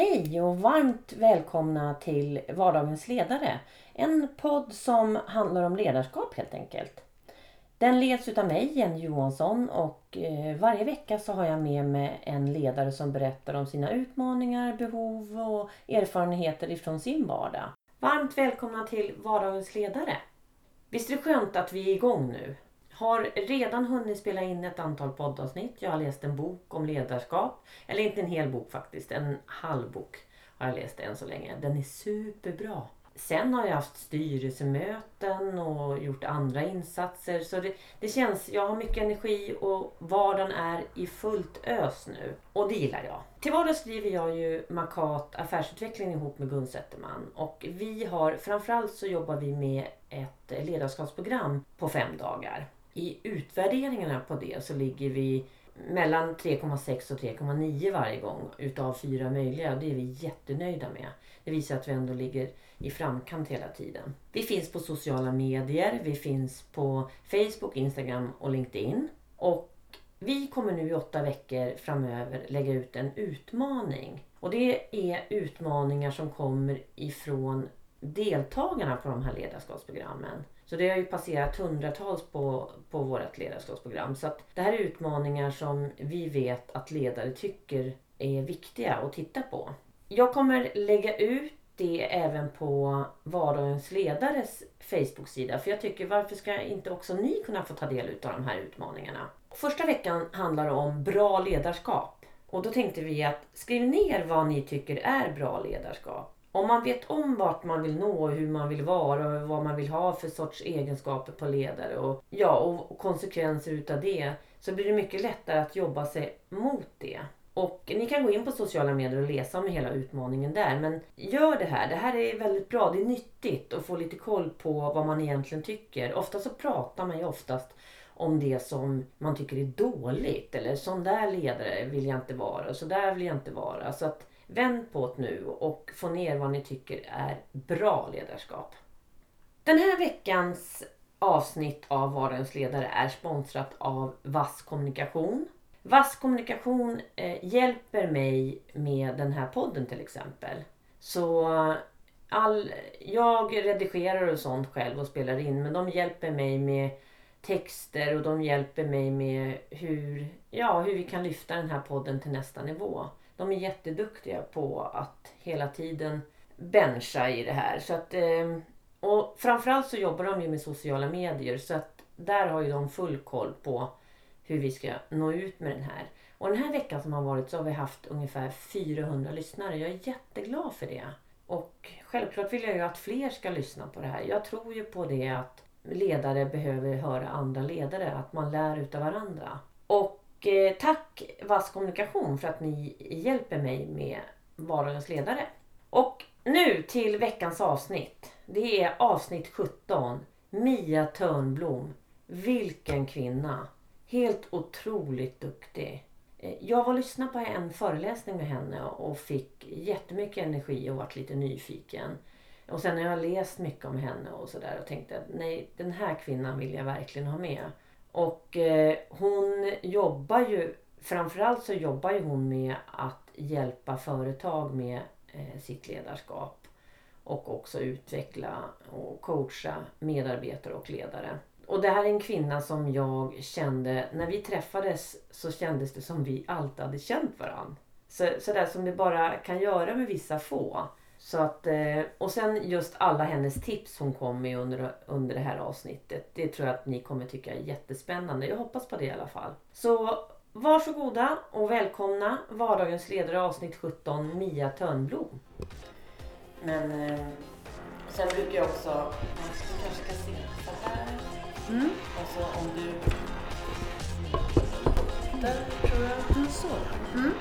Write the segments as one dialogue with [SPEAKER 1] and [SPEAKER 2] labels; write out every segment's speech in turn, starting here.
[SPEAKER 1] Hej och varmt välkomna till Vardagens ledare. En podd som handlar om ledarskap helt enkelt. Den leds utav mig, Jenny Johansson och eh, varje vecka så har jag med mig en ledare som berättar om sina utmaningar, behov och erfarenheter ifrån sin vardag. Varmt välkomna till Vardagens ledare. Visst är det skönt att vi är igång nu? Har redan hunnit spela in ett antal poddavsnitt. Jag har läst en bok om ledarskap. Eller inte en hel bok faktiskt, en halv bok har jag läst än så länge. Den är superbra. Sen har jag haft styrelsemöten och gjort andra insatser. Så det, det känns, jag har mycket energi och vardagen är i fullt ös nu. Och det gillar jag. Till vardags skriver jag ju Makat affärsutveckling ihop med Gun Zetterman. Och vi har, framförallt så jobbar vi med ett ledarskapsprogram på fem dagar. I utvärderingarna på det så ligger vi mellan 3,6 och 3,9 varje gång utav fyra möjliga. Det är vi jättenöjda med. Det visar att vi ändå ligger i framkant hela tiden. Vi finns på sociala medier. Vi finns på Facebook, Instagram och LinkedIn. Och vi kommer nu i åtta veckor framöver lägga ut en utmaning. Och det är utmaningar som kommer ifrån deltagarna på de här ledarskapsprogrammen. Så det har ju passerat hundratals på, på vårt ledarskapsprogram. Så att det här är utmaningar som vi vet att ledare tycker är viktiga att titta på. Jag kommer lägga ut det även på Vardagens ledares Facebook-sida. För jag tycker varför ska inte också ni kunna få ta del av de här utmaningarna? Första veckan handlar om bra ledarskap. Och då tänkte vi att skriv ner vad ni tycker är bra ledarskap. Om man vet om vart man vill nå och hur man vill vara och vad man vill ha för sorts egenskaper på ledare och, ja, och konsekvenser utav det så blir det mycket lättare att jobba sig mot det. Och ni kan gå in på sociala medier och läsa om hela utmaningen där. Men gör det här. Det här är väldigt bra. Det är nyttigt att få lite koll på vad man egentligen tycker. Ofta så pratar man ju oftast om det som man tycker är dåligt. Eller sån där ledare vill jag inte vara. Så där vill jag inte vara. Så att Vänd på det nu och få ner vad ni tycker är bra ledarskap. Den här veckans avsnitt av Vardagens ledare är sponsrat av Vass kommunikation. Vass kommunikation eh, hjälper mig med den här podden till exempel. Så all, jag redigerar och sånt själv och spelar in men de hjälper mig med texter och de hjälper mig med hur, ja, hur vi kan lyfta den här podden till nästa nivå de är jätteduktiga på att hela tiden bencha i det här. Så att, eh, och framförallt så jobbar de ju med sociala medier så att där har ju de full koll på hur vi ska nå ut med den här. Och den här veckan som har varit så har vi haft ungefär 400 lyssnare. Jag är jätteglad för det. Och självklart vill jag ju att fler ska lyssna på det här. Jag tror ju på det att ledare behöver höra andra ledare, att man lär utav varandra. Och och eh, tack Vass Kommunikation för att ni hjälper mig med Vardagens ledare. Och nu till veckans avsnitt. Det är avsnitt 17. Mia Törnblom. Vilken kvinna! Helt otroligt duktig. Eh, jag var och lyssnade på en föreläsning med henne och fick jättemycket energi och varit lite nyfiken. Och sen har jag läst mycket om henne och sådär och tänkte att nej, den här kvinnan vill jag verkligen ha med. Och eh, hon jobbar ju, framförallt så jobbar ju hon med att hjälpa företag med eh, sitt ledarskap. Och också utveckla och coacha medarbetare och ledare. Och det här är en kvinna som jag kände, när vi träffades så kändes det som vi alltid hade känt varandra. Så, sådär som det bara kan göra med vissa få. Så att, eh, och sen just alla hennes tips hon kom med under, under det här avsnittet. Det tror jag att ni kommer tycka är jättespännande. Jag hoppas på det i alla fall. Så varsågoda och välkomna Vardagens ledare avsnitt 17 Mia Törnblom. Men eh, sen brukar jag också, du kanske kan se så här. Mm. Alltså om du... Där tror jag. Mm, så. Mm.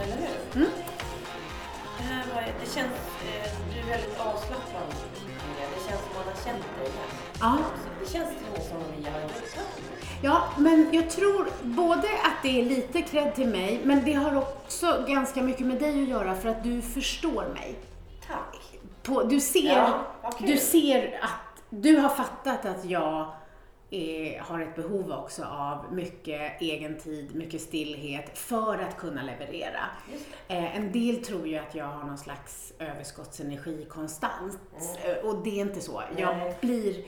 [SPEAKER 1] Eller hur? Mm det känns, eh, du är väldigt avslappnad. Det känns som man har känt dig igen. Ja. Det känns till som om vi har
[SPEAKER 2] Ja, men jag tror både att det är lite cred till mig, men det har också ganska mycket med dig att göra för att du förstår mig.
[SPEAKER 1] Tack.
[SPEAKER 2] På, du, ser, ja, du ser att du har fattat att jag är, har ett behov också av mycket egen tid, mycket stillhet för att kunna leverera. Eh, en del tror ju att jag har någon slags överskottsenergi konstant
[SPEAKER 1] Mm.
[SPEAKER 2] Eh, och det är inte så. Jag
[SPEAKER 1] Nej.
[SPEAKER 2] blir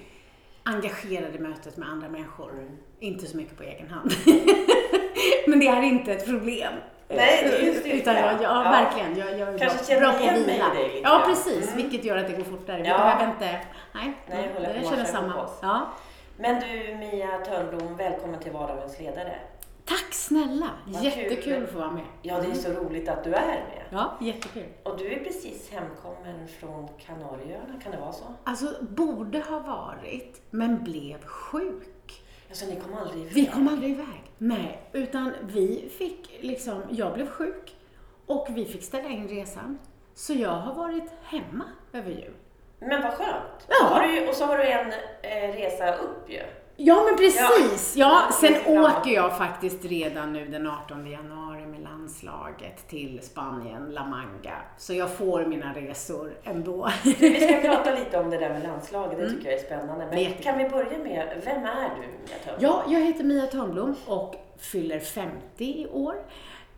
[SPEAKER 2] engagerad i mötet med andra människor.
[SPEAKER 1] Mm.
[SPEAKER 2] Inte så mycket på egen hand. Men det är inte ett problem.
[SPEAKER 1] Nej, det är ju styrka.
[SPEAKER 2] Utan jag, ja,
[SPEAKER 1] Ja.
[SPEAKER 2] verkligen. Jag, jag
[SPEAKER 1] Kanske
[SPEAKER 2] bra,
[SPEAKER 1] känner
[SPEAKER 2] bra
[SPEAKER 1] igen mig i dig lite
[SPEAKER 2] Ja, precis.
[SPEAKER 1] Mm.
[SPEAKER 2] Vilket gör att det går fortare. Vi
[SPEAKER 1] Ja.
[SPEAKER 2] behöver inte... Nej,
[SPEAKER 1] Nej,
[SPEAKER 2] jag
[SPEAKER 1] och
[SPEAKER 2] känner samma. Ja.
[SPEAKER 1] Men du Mia Törnblom, välkommen till Vardagens ledare.
[SPEAKER 2] Tack snälla!
[SPEAKER 1] Vad
[SPEAKER 2] Jättekul
[SPEAKER 1] kul.
[SPEAKER 2] att få vara med.
[SPEAKER 1] Ja, det är så roligt att du är med.
[SPEAKER 2] Ja, jättekul.
[SPEAKER 1] Och du är precis hemkommen från Kanarieöarna, kan det vara så?
[SPEAKER 2] Alltså, borde ha varit, men blev sjuk.
[SPEAKER 1] Alltså ni kom aldrig iväg?
[SPEAKER 2] Vi kom aldrig iväg. Nej, utan vi fick liksom, jag blev sjuk och vi fick ställa in resan. Så jag har varit hemma över jul.
[SPEAKER 1] Men vad skönt!
[SPEAKER 2] Ja.
[SPEAKER 1] Du, och så har du en eh, resa upp ju.
[SPEAKER 2] Ja, men precis. Ja,
[SPEAKER 1] Ja,
[SPEAKER 2] sen åker jag faktiskt redan nu den 18 januari med landslaget till Spanien, La Manga. Så jag får mina resor ändå.
[SPEAKER 1] Vi ska prata lite om det där med landslaget, det tycker jag är spännande. Men
[SPEAKER 2] jättekul.
[SPEAKER 1] kan vi börja med, vem är du Mia Törnblom?
[SPEAKER 2] Ja, jag heter Mia Törnblom och fyller 50 i år.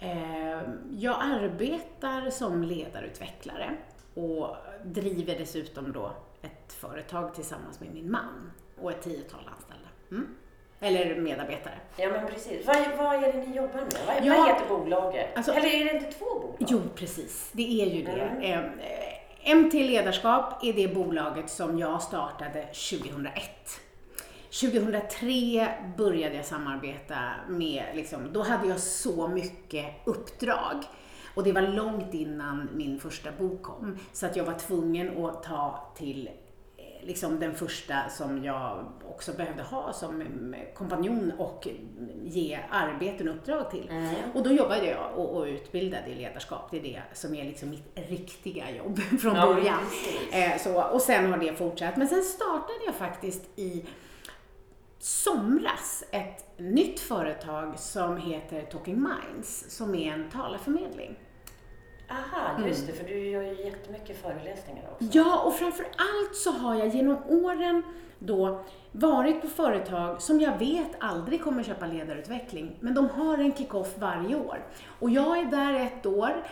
[SPEAKER 2] Eh, Jag arbetar som ledarutvecklare och driver dessutom då ett företag tillsammans med min man och ett tiotal anställda. Mm. Eller medarbetare.
[SPEAKER 1] Ja men precis. Vad, vad är det ni jobbar med? Vad,
[SPEAKER 2] Ja,
[SPEAKER 1] vad heter bolaget?
[SPEAKER 2] alltså-
[SPEAKER 1] Eller är det inte två bolag?
[SPEAKER 2] Jo, precis. Det är ju det.
[SPEAKER 1] Mm.
[SPEAKER 2] Eh, eh, MT Ledarskap är det bolaget som jag startade 2001. 2003 började jag samarbeta med, liksom, då hade jag så mycket uppdrag. Och det var långt innan min första bok kom. Så att jag var tvungen att ta till eh, liksom den första som jag också behövde ha som eh, kompanjon och ge arbeten och uppdrag till.
[SPEAKER 1] Mm.
[SPEAKER 2] Och då jobbade jag och, och utbildade i ledarskap. Det är det som är liksom mitt riktiga jobb från
[SPEAKER 1] Ja,
[SPEAKER 2] början. Eh, så, och sen har det fortsatt. Men sen startade jag faktiskt i somras ett nytt företag som heter Talking Minds, som är en talarförmedling.
[SPEAKER 1] Aha, just det, för du gör ju jättemycket föreläsningar också.
[SPEAKER 2] Ja, och framför allt så har jag genom åren då varit på företag som jag vet aldrig kommer köpa ledarutveckling, men de har en kick-off varje år. Och jag är där ett år,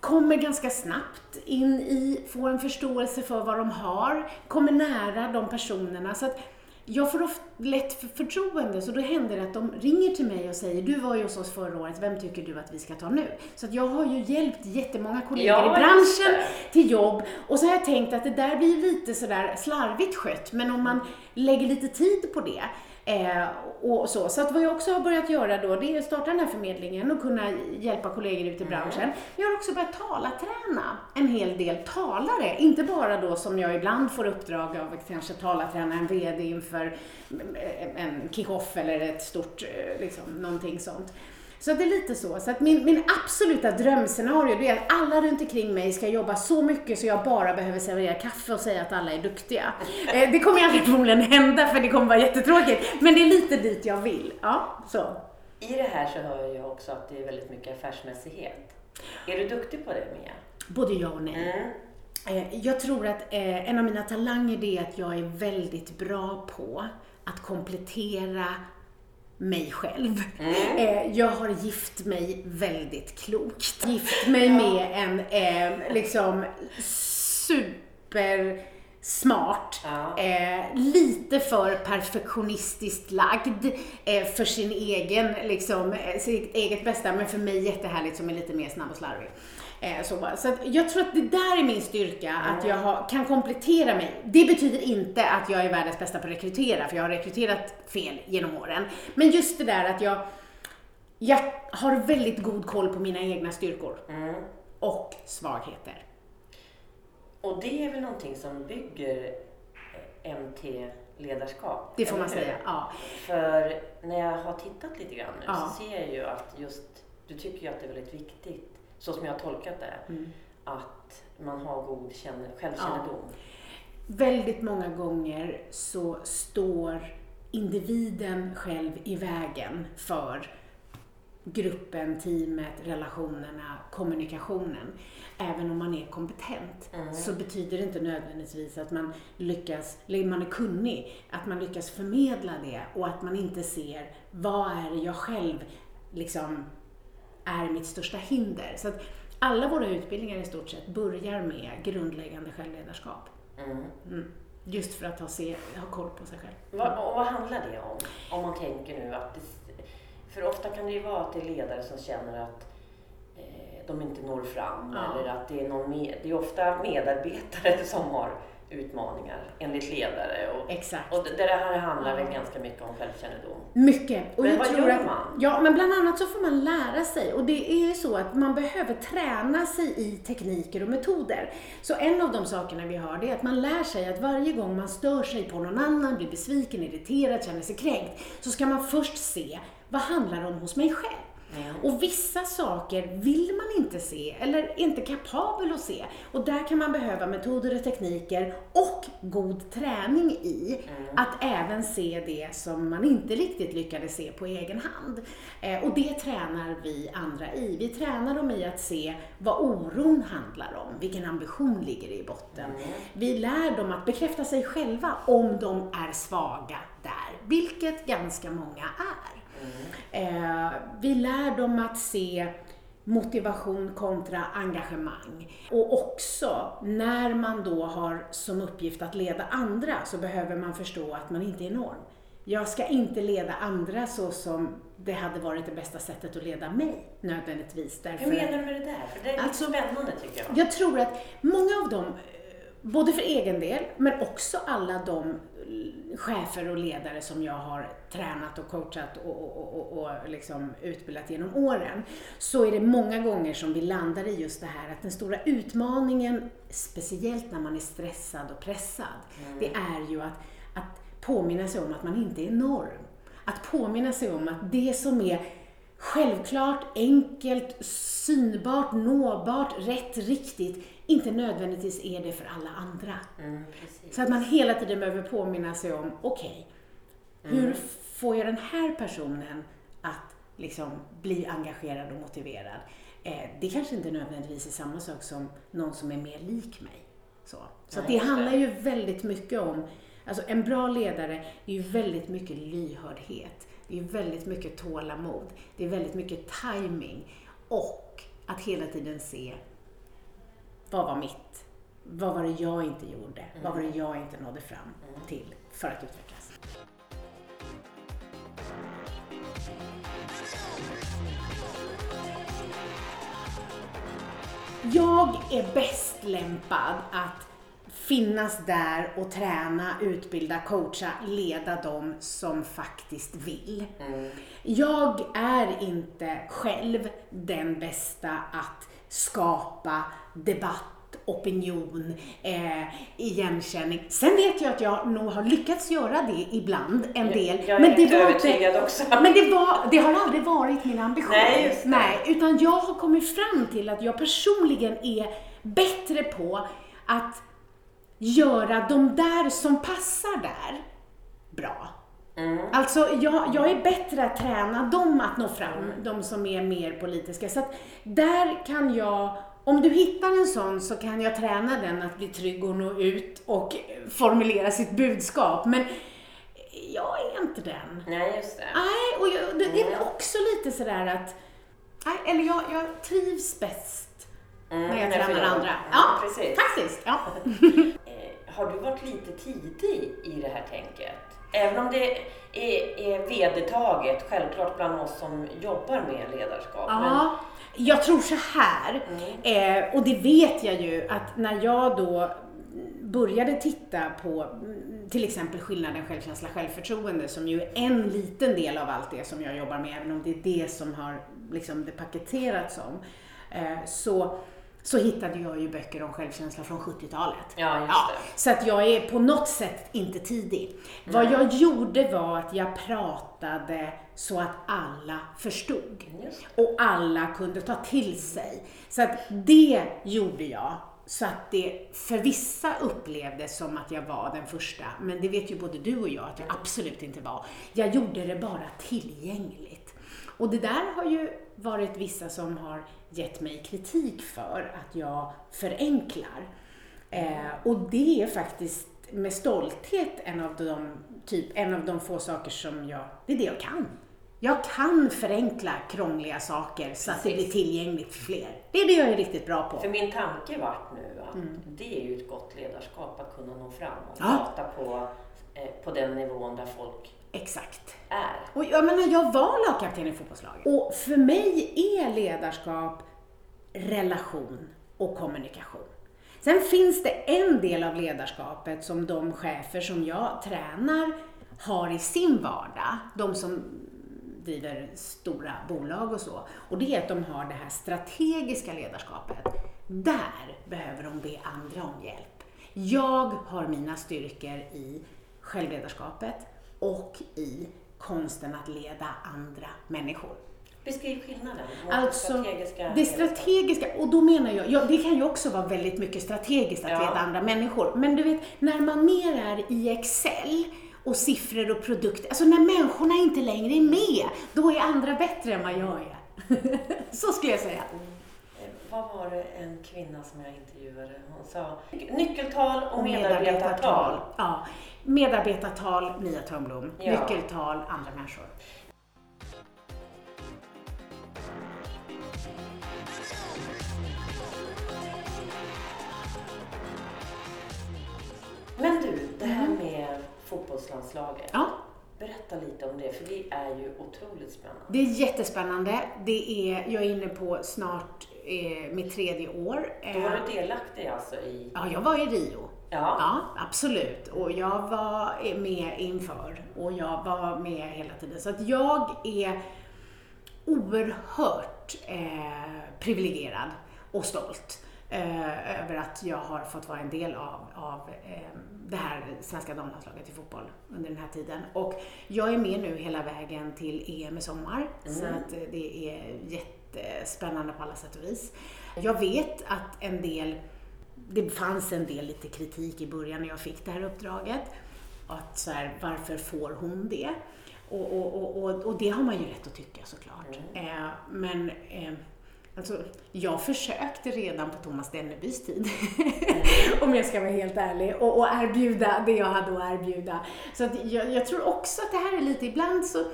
[SPEAKER 2] kommer ganska snabbt in i, får en förståelse för vad de har, kommer nära de personerna. Så att jag får ofta lätt för förtroende, så då händer det att de ringer till mig och säger du var ju hos oss förra året, vem tycker du att vi ska ta nu? Så att jag har ju hjälpt jättemånga kollegor
[SPEAKER 1] Ja,
[SPEAKER 2] i branschen till jobb och så har jag tänkt att det där blir lite sådär slarvigt skött, men om man lägger lite tid på det eh, och så. Så att vad jag också har börjat göra då, det är att starta den här förmedlingen och kunna hjälpa kollegor ut i branschen. Jag har också börjat talaträna en hel del talare, inte bara då som jag ibland får uppdrag av att kanske talaträna en VD inför en kick-off eller ett stort, eh, liksom, någonting sånt. Så det är lite så. Så att min, min absoluta drömscenario det är att alla runt omkring mig ska jobba så mycket så jag bara behöver servera kaffe och säga att alla är duktiga. Eh, det kommer aldrig förmodligen hända för det kommer vara jättetråkigt. Men det är lite dit jag vill. Ja, så.
[SPEAKER 1] I det här så hör jag också att det är väldigt mycket affärsmässighet. Är du duktig på det Mia?
[SPEAKER 2] Både ja och nej.
[SPEAKER 1] Mm.
[SPEAKER 2] Eh, Jag tror att eh, en av mina talanger är att jag är väldigt bra på att komplettera mig själv. Eh, Jag har gift mig väldigt klokt. Gift mig med en eh, liksom super smart,
[SPEAKER 1] Ja.
[SPEAKER 2] eh, lite för perfektionistiskt lagd eh, för sin egen, liksom, eh, sitt eget bästa, men för mig jättehärligt som är lite mer snabb och slarvig. Eh, så så jag tror att det där är min styrka, att jag har, kan komplettera mig. Det betyder inte att jag är världens bästa på att rekrytera, för jag har rekryterat fel genom åren. Men just det där att jag, jag har väldigt god koll på mina egna styrkor
[SPEAKER 1] Mm.
[SPEAKER 2] och svagheter.
[SPEAKER 1] Och det är väl någonting som bygger eh, MT-ledarskap?
[SPEAKER 2] Det får man säga. Ja.
[SPEAKER 1] För när jag har tittat lite grann nu
[SPEAKER 2] Ja.
[SPEAKER 1] så ser jag ju att just, du tycker ju att det är väldigt viktigt, så som jag har tolkat det,
[SPEAKER 2] Mm.
[SPEAKER 1] att man har god känne, självkännedom.
[SPEAKER 2] Väldigt många gånger så står individen själv i vägen för gruppen, teamet, relationerna, kommunikationen. Även om man är kompetent
[SPEAKER 1] Mm.
[SPEAKER 2] så betyder det inte nödvändigtvis att man lyckas, eller man är kunnig, att man lyckas förmedla det och att man inte ser vad är det jag själv liksom är mitt största hinder. Så att alla våra utbildningar i stort sett börjar med grundläggande självledarskap.
[SPEAKER 1] Mm.
[SPEAKER 2] Mm. Just för att ha, se, ha koll på sig själv.
[SPEAKER 1] Vad, och vad handlar det om? Om man tänker nu att det, För ofta kan det ju vara att det är ledare som känner att eh, de inte når fram
[SPEAKER 2] Ja.
[SPEAKER 1] eller att det är någon med, Det är ofta medarbetare som har utmaningar enligt ledare. Och,
[SPEAKER 2] Exakt.
[SPEAKER 1] och det, här handlar väl ganska mycket om självkännedom.
[SPEAKER 2] Mycket. Och
[SPEAKER 1] Men
[SPEAKER 2] jag
[SPEAKER 1] vad
[SPEAKER 2] tror
[SPEAKER 1] gör
[SPEAKER 2] att,
[SPEAKER 1] man?
[SPEAKER 2] Ja, men bland annat så får man lära sig. Och det är ju så att man behöver träna sig i tekniker och metoder. Så en av de sakerna vi har, det är att man lär sig att varje gång man stör sig på någon annan, blir besviken, irriterad, känner sig kränkt, så ska man först se, vad handlar det om hos mig själv?
[SPEAKER 1] Mm.
[SPEAKER 2] Och vissa saker vill man inte se eller är inte kapabel att se. Och där kan man behöva metoder och tekniker och god träning i att även se det som man inte riktigt lyckades se på egen hand. Eh, och det tränar vi andra i. Vi tränar dem i att se vad oron handlar om, vilken ambition ligger i botten. Vi lär dem att bekräfta sig själva om de är svaga där, vilket ganska många är. Eh, vi lär dem att se motivation kontra engagemang. Och också, när man då har som uppgift att leda andra så behöver man förstå att man inte är norm. Jag ska inte leda andra så som det hade varit det bästa sättet att leda mig nödvändigtvis. Därför
[SPEAKER 1] Hur menar du med det där? För det är
[SPEAKER 2] Alltså-
[SPEAKER 1] spännande tycker jag.
[SPEAKER 2] jag tror att många av dem, eh, både för egen del, men också alla de chefer och ledare som jag har tränat och coachat och, och, och, och, liksom utbildat genom åren, så är det många gånger som vi landar i just det här att den stora utmaningen, speciellt när man är stressad och pressad, det är ju att, att påminna sig om att man inte är norm. Att påminna sig om att det som är självklart, enkelt, synbart, nåbart, rätt, riktigt, inte nödvändigtvis är det för alla andra.
[SPEAKER 1] Mm.
[SPEAKER 2] Så att man hela tiden behöver påminna sig om, okej, hur får jag den här personen att liksom bli engagerad och motiverad? Eh, det kanske inte nödvändigtvis är samma sak som någon som är mer lik mig. Så, så det. handlar ju väldigt mycket om, alltså en bra ledare är ju väldigt mycket lyhördhet. Det är väldigt mycket tålamod. Det är väldigt mycket timing och att hela tiden se vad var mitt? Vad var det jag inte gjorde? Vad var det jag inte nådde fram till för att utvecklas? Jag är bäst lämpad att finnas där och träna, utbilda, coacha, leda dem som faktiskt vill. Jag är inte själv den bästa att skapa debatt, opinion, eh, igenkänning. Sen vet jag att jag nog har lyckats göra det ibland, en del.
[SPEAKER 1] jag är rätt övertygad också.
[SPEAKER 2] Men det, var, det har aldrig varit min ambition.
[SPEAKER 1] Nej, just det.
[SPEAKER 2] Nej, utan jag har kommit fram till att jag personligen är bättre på att göra de där som passar där bra. Alltså, jag, jag är bättre att träna dem att nå fram, de som är mer politiska. Så att där kan jag, om du hittar en sån så kan jag träna den att bli trygg och nå ut och formulera sitt budskap. Men jag är inte den.
[SPEAKER 1] Nej, just det.
[SPEAKER 2] Nej, och jag, det, är också lite sådär att, nej, eller jag, jag trivs bäst
[SPEAKER 1] Mm,
[SPEAKER 2] när jag tränar andra.
[SPEAKER 1] Ja,
[SPEAKER 2] Ja,
[SPEAKER 1] precis.
[SPEAKER 2] faktiskt. Ja.
[SPEAKER 1] Har du varit lite tidig i det här tänket? Även om det är, är vedertaget, självklart bland oss som jobbar med ledarskap.
[SPEAKER 2] Ja, jag tror så här, eh, och det vet jag ju att när jag då började titta på mm, till exempel skillnaden självkänsla, självförtroende som ju är en liten del av allt det som jag jobbar med, även om det är det som har liksom det paketerats som, eh, så, så hittade jag ju böcker om självkänsla från 70-talet.
[SPEAKER 1] Ja, just
[SPEAKER 2] Ja,
[SPEAKER 1] det.
[SPEAKER 2] så att jag är på något sätt inte tidig. Vad jag gjorde var att jag pratade så att alla förstod. Och alla kunde ta till sig. Så att det gjorde jag. Så att det för vissa upplevdes som att jag var den första, men det vet ju både du och jag att jag absolut inte var. Jag gjorde det bara tillgängligt. Och det där har ju varit vissa som har gett mig kritik för att jag förenklar. Eh, och det är faktiskt med stolthet en av de, typ, en av de få saker som jag, det är det jag kan. Jag kan förenkla krångliga saker så att det blir tillgängligt för fler. Det är det jag är riktigt bra på.
[SPEAKER 1] För min tanke vart nu att mm. det är ju ett gott ledarskap att kunna nå fram och
[SPEAKER 2] Ja.
[SPEAKER 1] prata på, eh, på den nivån där folk
[SPEAKER 2] Exakt.
[SPEAKER 1] är.
[SPEAKER 2] Och jag menar, jag var lagkapten i fotbollslaget. Och för mig är ledarskap relation och kommunikation. Sen finns det en del av ledarskapet som de chefer som jag tränar har i sin vardag. De som driver stora bolag och så. Och det är att de har det här strategiska ledarskapet. Där behöver de be andra om hjälp. Jag har mina styrkor i självledarskapet och i konsten att leda andra människor.
[SPEAKER 1] Beskriv skillnaden
[SPEAKER 2] Alltså,
[SPEAKER 1] strategiska
[SPEAKER 2] det strategiska, och då menar jag, ja, det kan ju också vara väldigt mycket strategiskt att
[SPEAKER 1] Ja.
[SPEAKER 2] leda andra människor. Men du vet, när man mer är i Excel och siffror och produkter, alltså när människorna inte längre är med, då är andra bättre än vad jag är. Så skulle jag säga.
[SPEAKER 1] Eh, Vad var det en kvinna som jag intervjuade? Hon sa nyckeltal och medarbetartal.
[SPEAKER 2] Ja, medarbetartal, Mia Törnblom.
[SPEAKER 1] Ja.
[SPEAKER 2] Nyckeltal, andra människor.
[SPEAKER 1] Men du, det här med fotbollslandslaget.
[SPEAKER 2] Ja.
[SPEAKER 1] Berätta lite om det, för det är ju otroligt spännande.
[SPEAKER 2] Det är jättespännande. Det är, jag är inne på snart eh, mitt tredje år.
[SPEAKER 1] Då var
[SPEAKER 2] Eh,
[SPEAKER 1] du delaktig alltså i...
[SPEAKER 2] Ja, jag var i Rio.
[SPEAKER 1] Ja.
[SPEAKER 2] Ja, absolut. Och jag var med inför och jag var med hela tiden. Så att jag är oerhört eh, privilegierad och stolt eh, över att jag har fått vara en del av, av eh, det här svenska damlandslaget i fotboll under den här tiden. Och jag är med nu hela vägen till EM i sommar. Så att eh, det är jättespännande på alla sätt och vis. Jag vet att en del det fanns en del lite kritik i början när jag fick det här uppdraget. Att så här, varför får hon det? Och, och, och, och, det har man ju rätt att tycka såklart. Eh, men eh, alltså, jag försökte redan på Thomas Dennebys tid, om jag ska vara helt ärlig, och, och erbjuda det jag hade att erbjuda. Så att jag, jag tror också att det här är lite, ibland så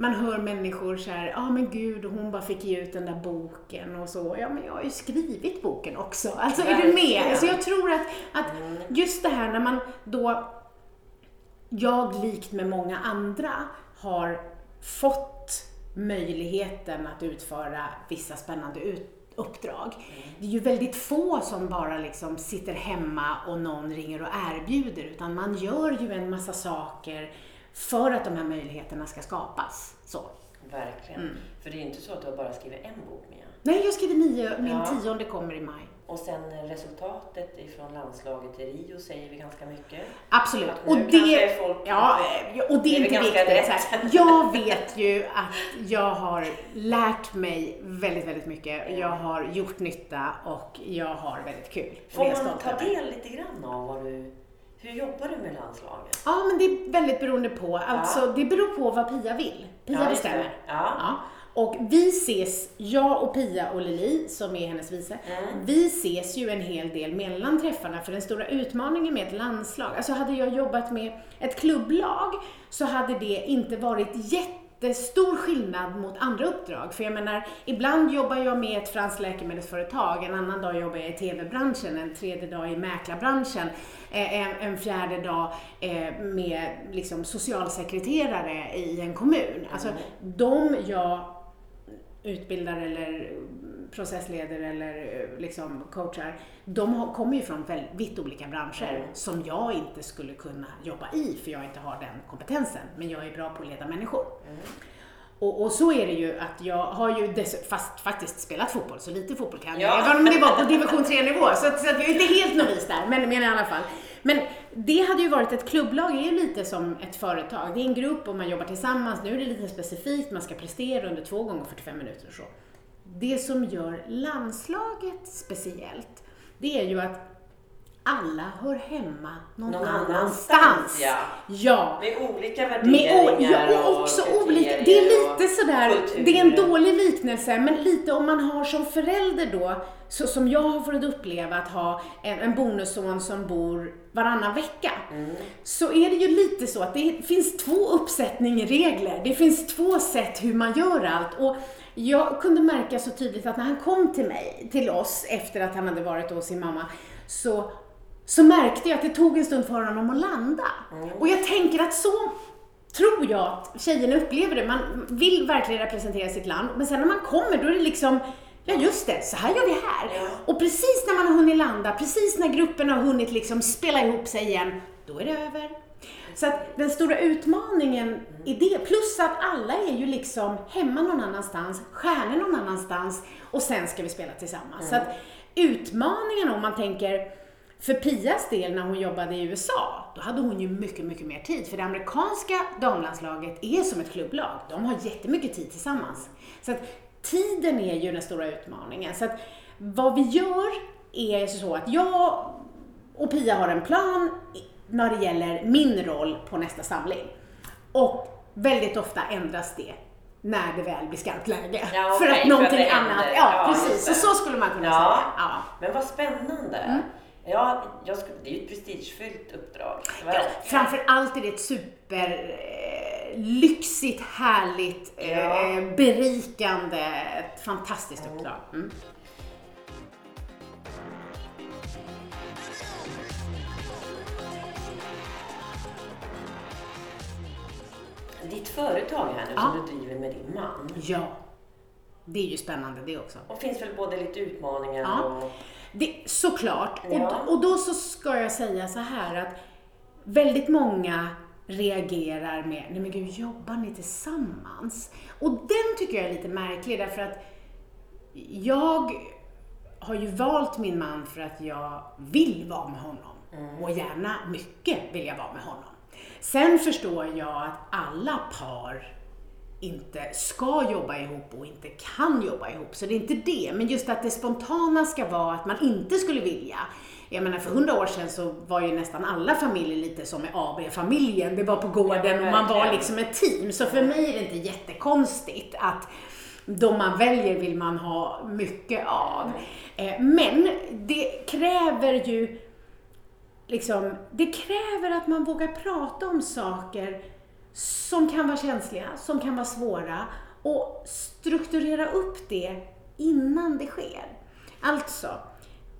[SPEAKER 2] man hör människor så här, ja ah, men gud, hon bara fick ge ut den där boken och så. Ja, men jag har ju skrivit boken också. Alltså, är du med?
[SPEAKER 1] Verkligen.
[SPEAKER 2] Alltså, jag tror att, att just det här när man då, jag likt med många andra, har fått möjligheten att utföra vissa spännande ut, uppdrag. Det är ju väldigt få som bara liksom sitter hemma och någon ringer och erbjuder, utan man gör ju en massa saker för att de här möjligheterna ska skapas. Så.
[SPEAKER 1] Verkligen.
[SPEAKER 2] Mm.
[SPEAKER 1] För det är ju inte så att du har bara skrivit en bok Mia.
[SPEAKER 2] Nej, jag skriver nio, min
[SPEAKER 1] Ja.
[SPEAKER 2] tionde kommer i maj.
[SPEAKER 1] Och sen resultatet ifrån landslaget i Rio säger vi ganska mycket.
[SPEAKER 2] Absolut. Och det,
[SPEAKER 1] folk
[SPEAKER 2] ja, och det
[SPEAKER 1] är
[SPEAKER 2] inte viktigt.
[SPEAKER 1] rätt.
[SPEAKER 2] Jag vet ju att jag har lärt mig väldigt, väldigt mycket. Jag har gjort nytta och jag har väldigt kul.
[SPEAKER 1] Får man ta del lite grann av vad du... Hur jobbar du med landslaget?
[SPEAKER 2] Ja, men det är väldigt beroende på. Alltså, det beror på vad Pia vill. Pia
[SPEAKER 1] Ja,
[SPEAKER 2] bestämmer.
[SPEAKER 1] Ja.
[SPEAKER 2] Ja. Och vi ses, jag och Pia och Lili, som är hennes vice,
[SPEAKER 1] Mm.
[SPEAKER 2] vi ses ju en hel del mellan träffarna för den stora utmaningen med ett landslag, alltså hade jag jobbat med ett klubblag så hade det inte varit jättestor skillnad mot andra uppdrag. För jag menar, ibland jobbar jag med ett franskt läkemedelsföretag, en annan dag jobbar jag i TV-branschen, en tredje dag i mäklarbranschen, eh, en, en fjärde dag eh, med liksom socialsekreterare i en kommun. Alltså, de jag utbildar eller processleder eller eh, liksom coachar, de kommer ju från väldigt olika branscher
[SPEAKER 1] Mm.
[SPEAKER 2] som jag inte skulle kunna jobba i för jag inte har den kompetensen. Men jag är bra på att leda människor.
[SPEAKER 1] Mm.
[SPEAKER 2] Och, och så är det ju att jag har ju dess, fast faktiskt spelat fotboll, så lite fotboll kan jag.
[SPEAKER 1] Ja.
[SPEAKER 2] Även om det var på division 3-nivå, så, att- så att jag är inte helt novis där, men, men i alla fall. Men det hade ju varit, ett klubblag är ju lite som ett företag. Det är en grupp och man jobbar tillsammans. Nu är det lite specifikt, man ska prestera under två gånger 45 minuter och så. Det som gör landslaget speciellt, det är ju att alla hör hemma någon,
[SPEAKER 1] Någon
[SPEAKER 2] annanstans.
[SPEAKER 1] annanstans, ja.
[SPEAKER 2] ja.
[SPEAKER 1] Med olika
[SPEAKER 2] Med,
[SPEAKER 1] värderingar
[SPEAKER 2] och, och också
[SPEAKER 1] kriterier
[SPEAKER 2] olika, det är lite
[SPEAKER 1] och
[SPEAKER 2] sådär, det är en dålig liknelse, men lite om man har som förälder då, så som jag har fått uppleva att ha en, en bonusson som bor varannan vecka,
[SPEAKER 1] Mm.
[SPEAKER 2] så är det ju lite så att det finns två uppsättningar regler. Det finns två sätt hur man gör allt. Och jag kunde märka så tydligt att när han kom till mig, till oss, efter att han hade varit hos sin mamma, så så märkte jag att det tog en stund för honom att landa. Och jag tänker att så tror jag att tjejerna upplever det. Man vill verkligen representera sitt land, men sen när man kommer då är det liksom Ja just det, så här gör vi här. Och precis när man har hunnit landa, precis när gruppen har hunnit liksom spela ihop sig igen, då är det över. Så att den stora utmaningen i det, plus att alla är ju liksom hemma någon annanstans, stjärnor någon annanstans och sen ska vi spela tillsammans. Så att utmaningen om man tänker för Pias del när hon jobbade i USA, då hade hon ju mycket, mycket mer tid. För det amerikanska damlandslaget är som ett klubblag. De har jättemycket tid tillsammans. Så att tiden är ju den stora utmaningen. Så att vad vi gör är så att jag och Pia har en plan när det gäller min roll på nästa samling. Och väldigt ofta ändras det när det väl blir skarpt läge.
[SPEAKER 1] Ja,
[SPEAKER 2] för
[SPEAKER 1] okej,
[SPEAKER 2] att
[SPEAKER 1] för
[SPEAKER 2] någonting
[SPEAKER 1] att det
[SPEAKER 2] annat, ja,
[SPEAKER 1] Ja,
[SPEAKER 2] precis. Så, så skulle man kunna
[SPEAKER 1] Ja.
[SPEAKER 2] säga. Ja.
[SPEAKER 1] Men vad spännande. Ja, jag skulle, det är ju ett prestigefyllt uppdrag.
[SPEAKER 2] Ja, framför allt är det ett super eh, lyxigt, härligt, eh,
[SPEAKER 1] Ja.
[SPEAKER 2] berikande, ett fantastiskt uppdrag. Mm.
[SPEAKER 1] Ditt företag här nu
[SPEAKER 2] Ja.
[SPEAKER 1] som du driver med din man.
[SPEAKER 2] Ja, det är ju spännande det också.
[SPEAKER 1] Och finns väl både lite utmaningar
[SPEAKER 2] Ja.
[SPEAKER 1] och...
[SPEAKER 2] Det, såklart.
[SPEAKER 1] Ja.
[SPEAKER 2] Och, och då så ska jag säga så här att väldigt många reagerar med, nej men gud, jobbar ni tillsammans? Och den tycker jag är lite märklig därför att jag har ju valt min man för att jag vill vara med honom. Och gärna mycket vill jag vara med honom. Sen förstår jag att alla par inte ska jobba ihop och inte kan jobba ihop. Så det är inte det. Men just att det spontana ska vara att man inte skulle vilja. Jag menar för hundra år sedan så var ju nästan alla familjer lite som med AB-familjen. Det var på gården och man var liksom ett team. Så för mig är det inte jättekonstigt att de man väljer vill man ha mycket av. Eh, Men det kräver ju liksom, det kräver att man vågar prata om saker som kan vara känsliga, som kan vara svåra och strukturera upp det innan det sker. Alltså,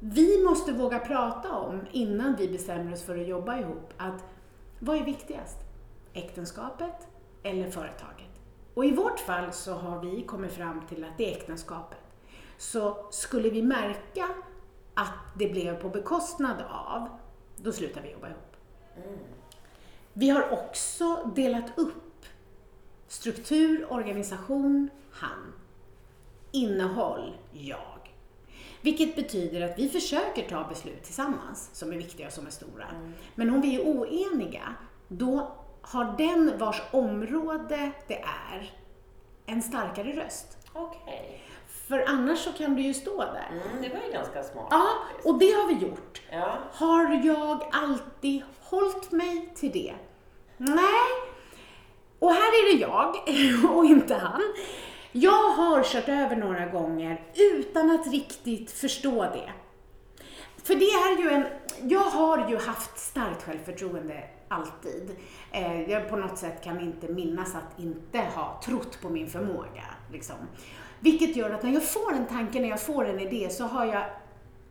[SPEAKER 2] vi måste våga prata om, innan vi bestämmer oss för att jobba ihop, att vad är viktigast? Äktenskapet eller företaget? Och i vårt fall så har vi kommit fram till att det är äktenskapet. Så skulle vi märka att det blev på bekostnad av, då slutar vi jobba ihop. Vi har också delat upp struktur, organisation, han. Innehåll, jag. Vilket betyder att vi försöker ta beslut tillsammans som är viktiga och som är stora. Men om vi är oeniga, då har den vars område det är en starkare röst.
[SPEAKER 1] Okej.
[SPEAKER 2] För annars så kan du ju stå där.
[SPEAKER 1] Mm, det var ju ganska smart.
[SPEAKER 2] Ja,
[SPEAKER 1] faktiskt.
[SPEAKER 2] och det har vi gjort.
[SPEAKER 1] Ja.
[SPEAKER 2] Har jag alltid hållit mig till det? Nej. Och här är det jag och inte han. Jag har kört över några gånger utan att riktigt förstå det. För det är ju en, jag har ju haft starkt självförtroende alltid. Eh, jag på något sätt kan inte minnas att inte ha trott på min förmåga. Liksom. Vilket gör att när jag får en tanke, när jag får en idé så har jag,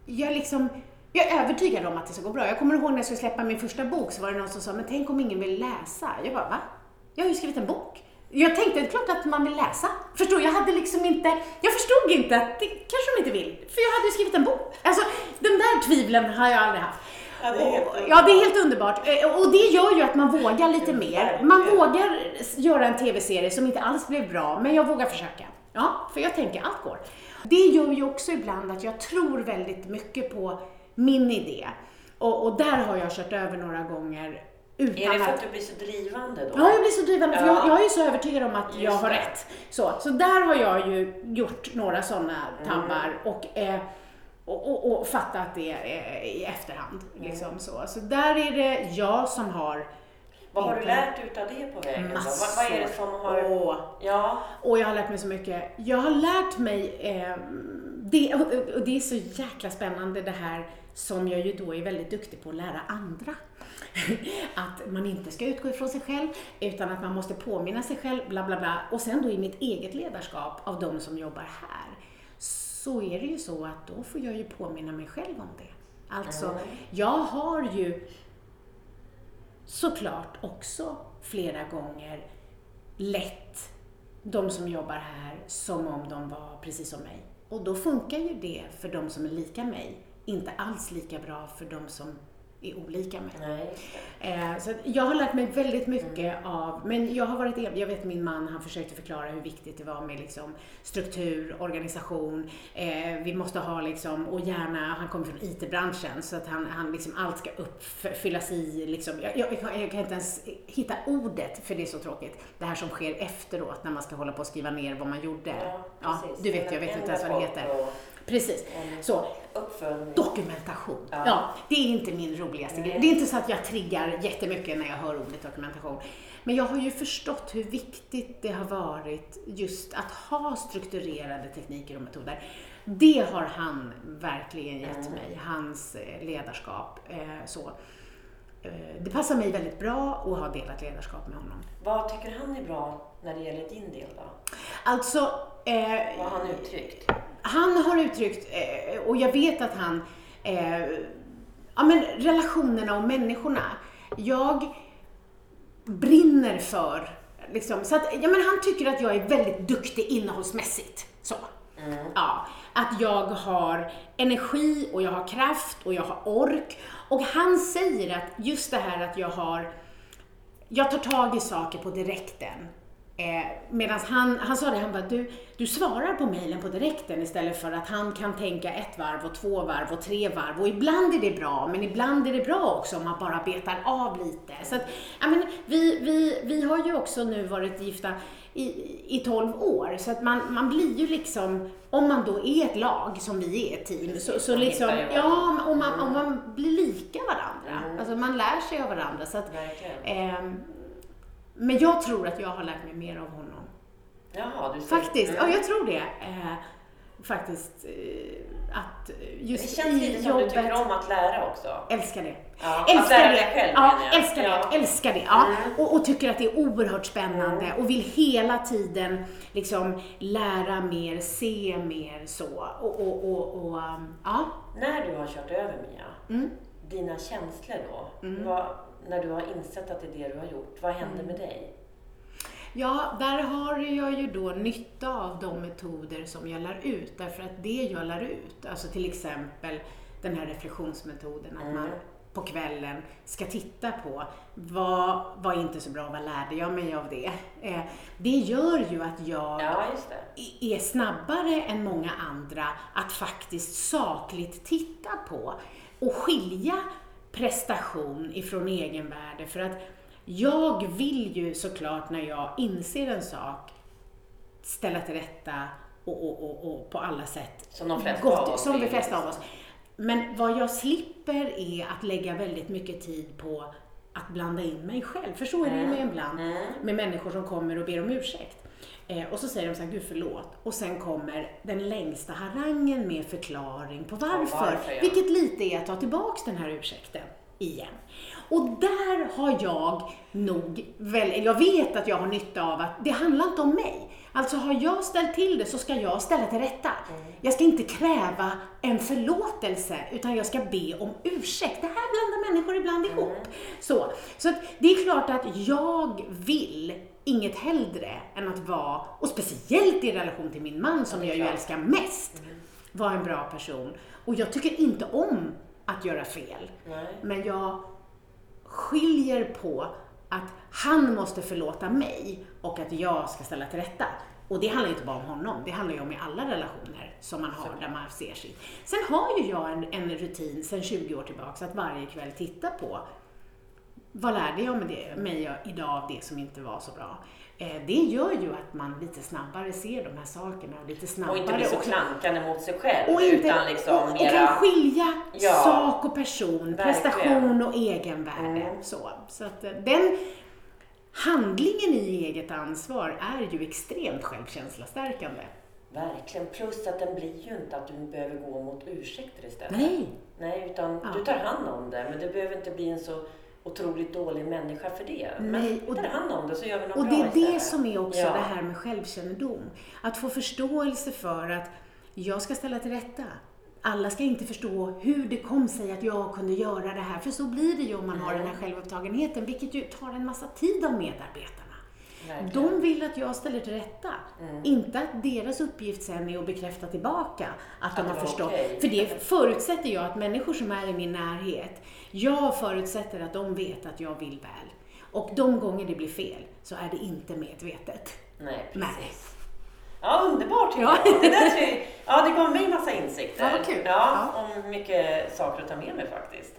[SPEAKER 2] jag liksom, jag är övertygad om att det ska gå bra. Jag kommer ihåg när jag skulle släppa min första bok så var det någon som sa, men tänk om ingen vill läsa? Jag bara, va? Jag har ju skrivit en bok. Jag tänkte, det är klart att man vill läsa. Förstår, jag hade liksom inte, jag förstod inte att det kanske de inte vill, för jag hade ju skrivit en bok. Alltså, de där tvivlen har jag aldrig haft.
[SPEAKER 1] Ja, det är helt
[SPEAKER 2] Och-
[SPEAKER 1] underbart.
[SPEAKER 2] ja, det är helt underbart. Eh, Och det gör ju att man vågar lite mer. Man vågar göra en TV-serie som inte alls blev bra, men jag vågar försöka. Ja, för jag tänker allt går. Det gör ju också ibland att jag tror väldigt mycket på min idé. Och, och där har jag kört över några gånger utan
[SPEAKER 1] Är det för
[SPEAKER 2] att...
[SPEAKER 1] du blir så drivande då?
[SPEAKER 2] Ja, jag blir så drivande för
[SPEAKER 1] Ja.
[SPEAKER 2] jag, jag är så övertygad om att jag
[SPEAKER 1] Just
[SPEAKER 2] har
[SPEAKER 1] det.
[SPEAKER 2] rätt. Så, så där har jag ju gjort några sådana tabbar och, eh, och, och, och fatta att det är i efterhand. Liksom så. så där är det jag som har
[SPEAKER 1] Vad har du lärt ut av det på vägen?
[SPEAKER 2] Massor.
[SPEAKER 1] Vad, vad är det som har...
[SPEAKER 2] Åh.
[SPEAKER 1] Ja,
[SPEAKER 2] Och jag har lärt mig så mycket. Jag har lärt mig, eh, det, och- och det är så jäkla spännande det här som jag ju då är väldigt duktig på att lära andra. Att man inte ska utgå ifrån sig själv, utan att man måste påminna sig själv, bla bla bla. Och sen då i mitt eget ledarskap av de som jobbar här, så är det ju så att då får jag ju påminna mig själv om det. Alltså,
[SPEAKER 1] Mm.
[SPEAKER 2] jag har ju såklart också flera gånger lett de som jobbar här som om de var precis som mig. Och då funkar ju det för de som är lika mig, inte alls lika bra för de som är olika mig.
[SPEAKER 1] nej.
[SPEAKER 2] Eh, så jag har lärt mig väldigt mycket av, men jag har varit, jag vet min man, han försökte förklara hur viktigt det var med liksom struktur, organisation, eh, vi måste ha liksom, och gärna, han kommer från IT-branschen, så att han, han liksom, allt ska uppfyllas i, liksom, jag, jag, jag kan- inte ens hitta ordet för det är så tråkigt, det här som sker efteråt när man ska hålla på och skriva ner vad man gjorde.
[SPEAKER 1] Ja, precis.
[SPEAKER 2] du vet, jag vet inte ens vad det heter. Precis. Så,
[SPEAKER 1] Uppföljning.
[SPEAKER 2] Dokumentation. Ja.
[SPEAKER 1] Ja.
[SPEAKER 2] det är inte min roligaste grej. Det är inte så att jag triggar jättemycket när jag hör ordet dokumentation. Men jag har ju förstått hur viktigt det har varit just att ha strukturerade tekniker och metoder. Det har han verkligen gett
[SPEAKER 1] Mm.
[SPEAKER 2] mig, hans eh, ledarskap. Eh, Så. Eh, Det passar mig väldigt bra att ha delat ledarskap med honom.
[SPEAKER 1] Vad tycker han är bra när det gäller din del då?
[SPEAKER 2] Alltså, eh,
[SPEAKER 1] Vad har han uttryckt?
[SPEAKER 2] Han har uttryckt, eh, och jag vet att han, eh, ja men relationerna och människorna. Jag brinner för, liksom, så att, ja men han tycker att jag är väldigt duktig innehållsmässigt. Så. Ja, att jag har energi och jag har kraft och jag har ork. Och han säger att just det här att jag har jag tar tag i saker på direkten. Eh, Medan han, han sa det, han bara, du, du svarar på mejlen på direkten istället för att han kan tänka ett varv och två varv och tre varv. Och ibland är det bra, men ibland är det bra också om man bara betar av lite. Så att, ja, men vi, vi, vi har ju också nu varit gifta i, i 12 år, så att man, man blir ju liksom, om man då är ett lag som vi är ett team, så, så liksom, ja, och man, och man blir lika varandra.
[SPEAKER 1] Mm.
[SPEAKER 2] Alltså man lär sig av varandra. Så att,
[SPEAKER 1] Verkligen.
[SPEAKER 2] Ehm, men jag tror att jag har lärt mig mer av honom.
[SPEAKER 1] Jaha, du ser.
[SPEAKER 2] Faktiskt,
[SPEAKER 1] Mm.
[SPEAKER 2] ja jag tror det. Eh, faktiskt eh, att just
[SPEAKER 1] Det känns lite som du tycker om att lära också.
[SPEAKER 2] Älskar det.
[SPEAKER 1] Ja, att
[SPEAKER 2] älskar
[SPEAKER 1] lära
[SPEAKER 2] det.
[SPEAKER 1] dig själv
[SPEAKER 2] ja,
[SPEAKER 1] jag.
[SPEAKER 2] älskar det.
[SPEAKER 1] Ja.
[SPEAKER 2] Älskar det. Ja.
[SPEAKER 1] Mm.
[SPEAKER 2] Och, och tycker att det är oerhört spännande och vill hela tiden liksom lära mer, se mer så. Och, och, och, ja.
[SPEAKER 1] När du har kört över Mia,
[SPEAKER 2] Mm.
[SPEAKER 1] dina känslor då? Vad, när du har insett att det är det du har gjort, vad händer med dig?
[SPEAKER 2] Ja, där har jag ju då nytta av de metoder som jag lär ut. Därför att det jag lär ut, alltså till exempel den här reflektionsmetoden, att man på kvällen ska titta på vad var inte så bra, vad lärde jag mig av det? Eh, det gör ju att jag
[SPEAKER 1] Ja,
[SPEAKER 2] är snabbare än många andra att faktiskt sakligt titta på och skilja prestation ifrån egenvärde. För att jag vill ju såklart när jag inser en sak ställa till rätta och, och, och, och på alla sätt.
[SPEAKER 1] Som de flesta
[SPEAKER 2] gott,
[SPEAKER 1] av oss
[SPEAKER 2] Som de flesta av oss. Men vad jag slipper är att lägga väldigt mycket tid på att blanda in mig själv. För så är det ju med ibland med människor som kommer och ber om ursäkt. Eh, och så säger de så här, gud förlåt. Och sen kommer den längsta harangen med förklaring på varför.
[SPEAKER 1] varför, ja.
[SPEAKER 2] Vilket lite är att ta tillbaks den här ursäkten igen. Och där har jag nog, väl, jag vet att jag har nytta av att det handlar inte om mig. Alltså har jag ställt till det så ska jag ställa till rätta. Jag ska inte kräva en förlåtelse utan jag ska be om ursäkt. Det här blandar människor ibland ihop. Så, så det är klart att jag vill inget hellre än att vara, och speciellt i relation till min man som jag ju älskar mest, vara en bra person. Och jag tycker inte om att göra fel.
[SPEAKER 1] Nej.
[SPEAKER 2] Men jag skiljer på att han måste förlåta mig och att jag ska ställa till rätta. Och det handlar inte bara om honom, det handlar ju om i alla relationer som man har där man ser sitt. Sen har ju jag en, en rutin sedan 20 år tillbaks att varje kväll titta på vad lärde jag mig, idag av det som inte var så bra? Eh, det gör ju att man lite snabbare ser de här sakerna och lite snabbare
[SPEAKER 1] Och inte blir så klankande mot sig själv.
[SPEAKER 2] och, inte,
[SPEAKER 1] utan liksom
[SPEAKER 2] och, och
[SPEAKER 1] mera...
[SPEAKER 2] kan skilja
[SPEAKER 1] Ja.
[SPEAKER 2] sak och person,
[SPEAKER 1] Verkligen.
[SPEAKER 2] prestation och egenvärde.
[SPEAKER 1] Mm.
[SPEAKER 2] Så, så att eh, den handlingen i eget ansvar är ju extremt självkänslastärkande.
[SPEAKER 1] Verkligen. Plus att den blir ju inte att du behöver gå mot ursäkter istället.
[SPEAKER 2] Nej,
[SPEAKER 1] Nej, utan
[SPEAKER 2] Ja.
[SPEAKER 1] du tar hand om det. Men du behöver inte bli en så otroligt dålig människa för det.
[SPEAKER 2] Nej,
[SPEAKER 1] Men
[SPEAKER 2] och-
[SPEAKER 1] tar hand om det så gör vi något
[SPEAKER 2] Och
[SPEAKER 1] bra
[SPEAKER 2] det är det
[SPEAKER 1] istället.
[SPEAKER 2] som är också
[SPEAKER 1] Ja.
[SPEAKER 2] det här med självkännedom. Att få förståelse för att jag ska ställa till rätta. Alla ska inte förstå hur det kom sig att jag kunde göra det här. För så blir det ju om man har den här självupptagenheten, vilket ju tar en massa tid av medarbetarna.
[SPEAKER 1] Verkligen.
[SPEAKER 2] De vill att jag ställer till rätta.
[SPEAKER 1] Mm.
[SPEAKER 2] Inte att deras uppgift sen är att bekräfta tillbaka att de
[SPEAKER 1] Att
[SPEAKER 2] har
[SPEAKER 1] det var
[SPEAKER 2] förstått.
[SPEAKER 1] okej.
[SPEAKER 2] För det förutsätter jag att människor som är i min närhet, jag förutsätter att de vet att jag vill väl. Och de gånger det blir fel så är det inte medvetet.
[SPEAKER 1] Nej,
[SPEAKER 2] Nej.
[SPEAKER 1] precis. Ja, underbart tycker
[SPEAKER 2] Ja.
[SPEAKER 1] jag. Det där. Ja, det gav mig massa insikter.
[SPEAKER 2] Ja, vad kul.
[SPEAKER 1] Ja, om mycket saker att ta med mig faktiskt.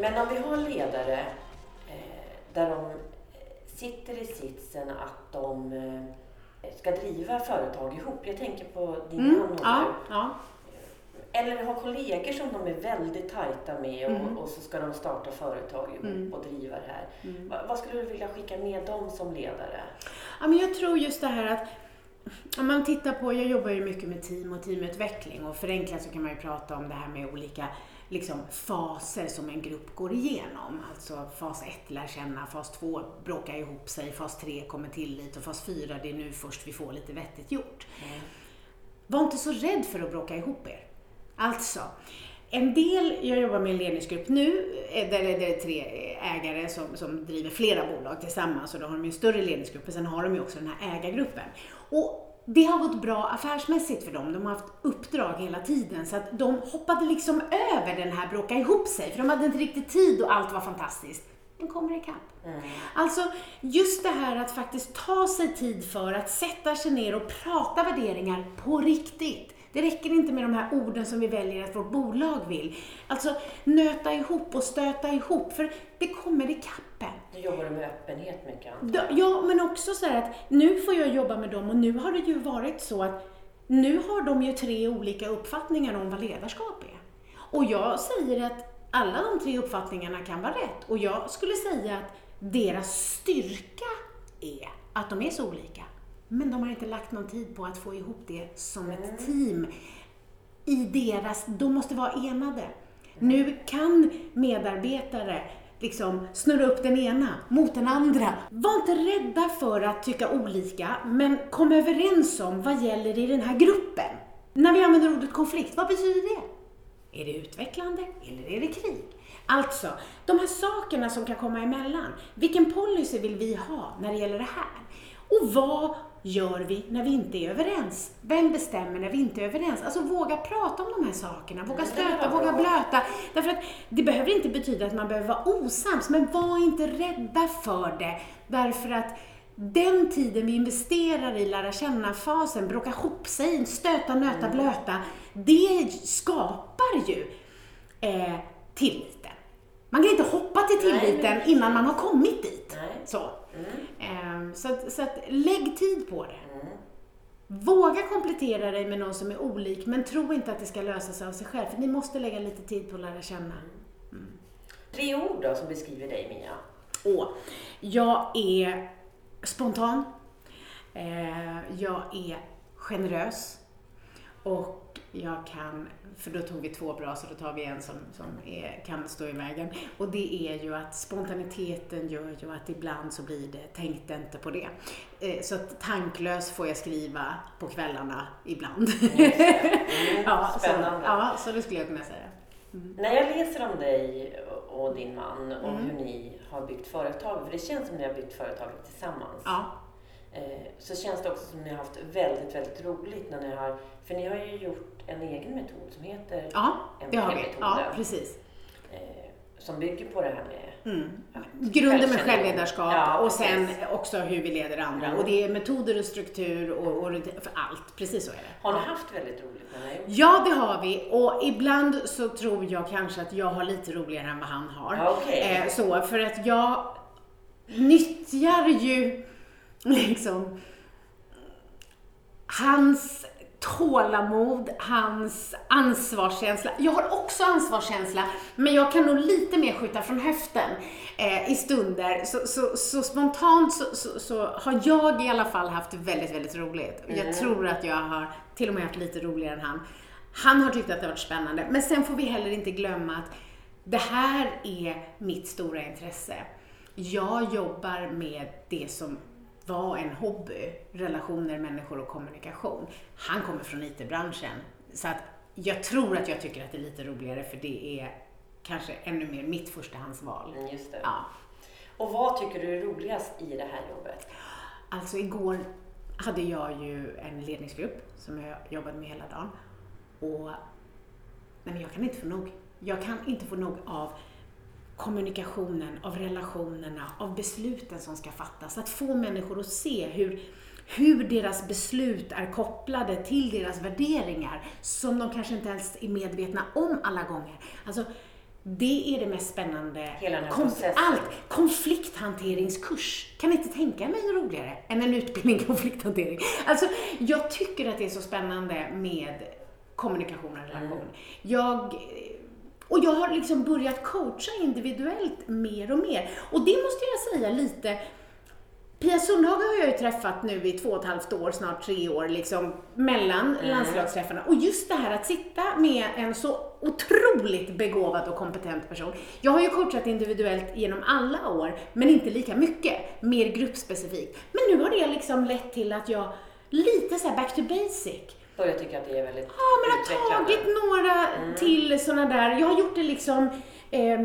[SPEAKER 1] Men om vi har ledare eh, där de eh, sitter i sitsen att de eh, ska driva företag ihop. Jag tänker på din
[SPEAKER 2] Mm.
[SPEAKER 1] man
[SPEAKER 2] Ja, ja.
[SPEAKER 1] Eller ha kollegor som de är väldigt tajta med och,
[SPEAKER 2] Mm.
[SPEAKER 1] och så ska de starta företag ihop
[SPEAKER 2] Mm.
[SPEAKER 1] och driva det här.
[SPEAKER 2] Mm.
[SPEAKER 1] Va, vad skulle du vilja skicka med dem som ledare?
[SPEAKER 2] Ja, men jag tror just det här att om man tittar på, jag jobbar ju mycket med team och teamutveckling och förenklat så kan man ju prata om det här med olika liksom, faser som en grupp går igenom. Alltså fas 1 lär känna, fas 2 bråkar ihop sig, fas 3 kommer tillit och fas 4 det är nu först vi får lite vettigt gjort. Var inte så rädd för att bråka ihop er. Alltså, en del, jag jobbar med en ledningsgrupp nu, eh, där är det tre ägare som, som driver flera bolag tillsammans och då har de en större ledningsgrupp, men sen har de ju också den här ägargruppen. Och det har gått bra affärsmässigt för dem, de har haft uppdrag hela tiden så att de hoppade liksom över den här bråka ihop sig, för de hade inte riktigt tid och allt var fantastiskt. Den kommer ikapp.
[SPEAKER 1] Mm.
[SPEAKER 2] Alltså, just det här att faktiskt ta sig tid för att sätta sig ner och prata värderingar på riktigt. Det räcker inte med de här orden som vi väljer att vårt bolag vill. Alltså, nöta ihop och stöta ihop, för det kommer ikapp en.
[SPEAKER 1] Nu jobbar du med öppenhet mycket. Anton.
[SPEAKER 2] Ja, Ja, men också så här att nu får jag jobba med dem och nu har det ju varit så att nu har de ju tre olika uppfattningar om vad ledarskap är. Och jag säger att alla de tre uppfattningarna kan vara rätt. Och jag skulle säga att deras styrka är att de är så olika. Men de har inte lagt någon tid på att få ihop det som ett team i deras, de måste vara enade. Nu kan medarbetare liksom snurra upp den ena mot den andra. Var inte rädda för att tycka olika, men kom överens om vad gäller i den här gruppen. När vi använder ordet konflikt, vad betyder det? Är det utvecklande eller är det krig? Alltså, de här sakerna som kan komma emellan. Vilken policy vill vi ha när det gäller det här? Och vad gör vi när vi inte är överens? Vem bestämmer när vi inte är överens? Alltså våga prata om de här sakerna, våga
[SPEAKER 1] Mm,
[SPEAKER 2] stöta, våga blöta. Därför att det behöver inte betyda att man behöver vara osams, men var inte rädda för det. Därför att den tiden vi investerar i lära känna-fasen, bråka ihop sig, stöta, nöta, blöta, det skapar ju eh, tilliten. Man kan inte hoppa till tilliten innan man har kommit dit. Så,
[SPEAKER 1] Mm.
[SPEAKER 2] eh, så, att, så att lägg tid på det.
[SPEAKER 1] Mm.
[SPEAKER 2] Våga komplettera dig med någon som är olik, men tro inte att det ska lösa sig av sig själv, för ni måste lägga lite tid på att lära känna.
[SPEAKER 1] Tre ord då som beskriver dig Mia.
[SPEAKER 2] Och jag är spontan. Eh, jag är generös. Och jag kan, för då tog vi två bra så då tar vi en som, som är, kan stå i vägen. Och det är ju att spontaniteten gör ju att ibland så blir det, tänkte inte på det. Eh, så att tanklös får jag skriva på kvällarna ibland.
[SPEAKER 1] Mm.
[SPEAKER 2] ja, så,
[SPEAKER 1] Spännande.
[SPEAKER 2] ja, så det skulle jag kunna säga.
[SPEAKER 1] När jag läser om dig och din man och
[SPEAKER 2] Mm.
[SPEAKER 1] hur ni har byggt företag, för det känns som ni har byggt företaget tillsammans.
[SPEAKER 2] Ja.
[SPEAKER 1] Eh, Så känns det också som ni har haft väldigt, väldigt roligt när ni har, för ni har ju gjort en egen metod som heter
[SPEAKER 2] Ja.
[SPEAKER 1] MVP-metoden.
[SPEAKER 2] Ja, precis.
[SPEAKER 1] Eh, som bygger på det här med
[SPEAKER 2] Mm. Grunden med självledarskap
[SPEAKER 1] Ja,
[SPEAKER 2] och sen
[SPEAKER 1] precis.
[SPEAKER 2] också hur vi leder andra.
[SPEAKER 1] Mm.
[SPEAKER 2] Och det är metoder och struktur och, och för allt. Precis så är det.
[SPEAKER 1] Har ni haft väldigt roligt när ni har gjort
[SPEAKER 2] Ja, det har vi. Och ibland så tror jag kanske att jag har lite roligare än vad han har.
[SPEAKER 1] Okej.
[SPEAKER 2] Eh, så, för att jag nyttjar ju liksom hans tålamod, hans ansvarskänsla. Jag har också ansvarskänsla, men jag kan nog lite mer skjuta från höften eh, i stunder. Så, så, så spontant så, så, har jag i alla fall haft väldigt, väldigt roligt. Och Jag tror att jag har till och med haft lite roligare än han. Han har tyckt att det har varit spännande, men sen får vi heller inte glömma att det här är mitt stora intresse. Jag jobbar med det som var en hobby, relationer, människor och kommunikation. Han kommer från IT-branschen, så att jag tror att jag tycker att det är lite roligare för det är kanske ännu mer mitt förstahandsval.
[SPEAKER 1] Mm, Just det.
[SPEAKER 2] Ja.
[SPEAKER 1] Och vad tycker du är roligast i det här jobbet?
[SPEAKER 2] Alltså igår hade jag ju en ledningsgrupp som jag jobbade med hela dagen. Och nej men jag kan inte få nog. Jag kan inte få nog av kommunikationen, av relationerna, av besluten som ska fattas. Att få människor att se hur, hur deras beslut är kopplade till deras värderingar som de kanske inte ens är medvetna om alla gånger. Alltså, det är det mest spännande.
[SPEAKER 1] Hela den här processen.
[SPEAKER 2] Allt. Konflikthanteringskurs. Kan inte tänka mig något roligare än en utbildning i konflikthantering. Alltså, jag tycker att det är så spännande med kommunikation och relation. Jag, och jag har liksom börjat coacha individuellt mer och mer. Och det måste jag säga lite Pia Sundhage har jag ju träffat nu i två och ett halvt år, snart tre år, liksom mellan landslagsträffarna. Och just det här att sitta med en så otroligt begåvad och kompetent person. Jag har ju coachat individuellt genom alla år, men inte lika mycket, mer gruppspecifikt. Men nu har det liksom lett till att jag lite så back to basic.
[SPEAKER 1] Börjar tycka att det är väldigt
[SPEAKER 2] Ja, men har
[SPEAKER 1] utvecklande.
[SPEAKER 2] tagit några till sådana där, jag har gjort det liksom eh,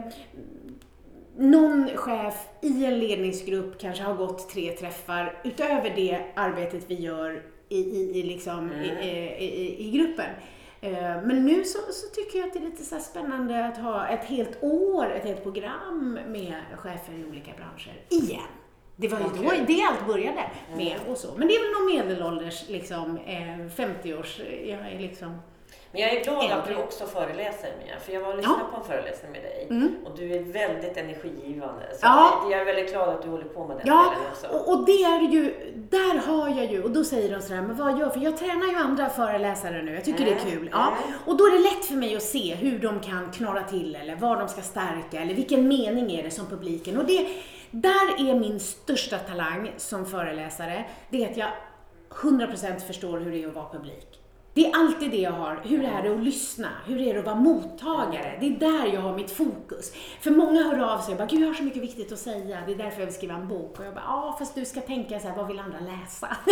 [SPEAKER 2] någon chef i en ledningsgrupp kanske har gått tre träffar utöver det arbetet vi gör i, i, i, liksom, i, i, i, i gruppen. Eh, Men nu så, så tycker jag att det är lite så spännande att ha ett helt år, ett helt program med chefer i olika branscher. Igen! Det var ju då
[SPEAKER 1] Okej.
[SPEAKER 2] det allt började med och så. Men det är väl någon medelålders, liksom, eh, 50-års, jag är liksom
[SPEAKER 1] Men jag är glad att du också föreläser Mia, för jag var och lyssnade
[SPEAKER 2] Ja.
[SPEAKER 1] på en föreläsning med dig
[SPEAKER 2] Mm.
[SPEAKER 1] och du är väldigt energigivande. Så
[SPEAKER 2] Ja.
[SPEAKER 1] jag är väldigt glad att du håller på med den
[SPEAKER 2] Ja,
[SPEAKER 1] också.
[SPEAKER 2] och, och det är ju, där har jag ju, och då säger de sådär, men vad gör För jag tränar ju andra föreläsare nu, jag tycker det är
[SPEAKER 1] Mm,
[SPEAKER 2] kul. Ja. Och då är det lätt för mig att se hur de kan knorra till eller vad de ska stärka eller vilken mening är det som publiken. Och det, där är min största talang som föreläsare, det är att jag 100% förstår hur det är att vara publik. Det är alltid det jag har. Hur är det att lyssna? Hur är det att vara mottagare? Det är där jag har mitt fokus. För många hör av sig och bara, gud jag har så mycket viktigt att säga. Det är därför jag vill skriva en bok. Och jag bara, ja fast du ska tänka så här, vad vill andra läsa?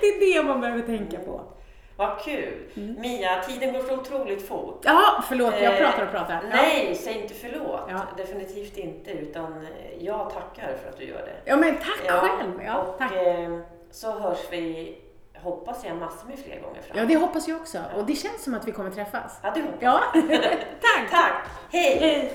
[SPEAKER 2] det är det man behöver tänka på.
[SPEAKER 1] Vad kul!
[SPEAKER 2] Mm.
[SPEAKER 1] Mia, tiden går så otroligt fort.
[SPEAKER 2] Ja, förlåt, jag
[SPEAKER 1] Eh,
[SPEAKER 2] pratar och pratar. Ja.
[SPEAKER 1] Nej, säg inte förlåt.
[SPEAKER 2] Ja.
[SPEAKER 1] Definitivt inte. Utan eh, jag tackar för att du gör det.
[SPEAKER 2] Ja men tack själv. Ja,
[SPEAKER 1] och
[SPEAKER 2] tack.
[SPEAKER 1] eh, så hörs vi, hoppas jag, massor med fler gånger fram.
[SPEAKER 2] Ja, det hoppas jag också. Och det känns som att vi kommer träffas.
[SPEAKER 1] Ja, det hoppas
[SPEAKER 2] Ja,
[SPEAKER 1] jag.
[SPEAKER 2] tack.
[SPEAKER 1] Tack! Hej!
[SPEAKER 2] Hej.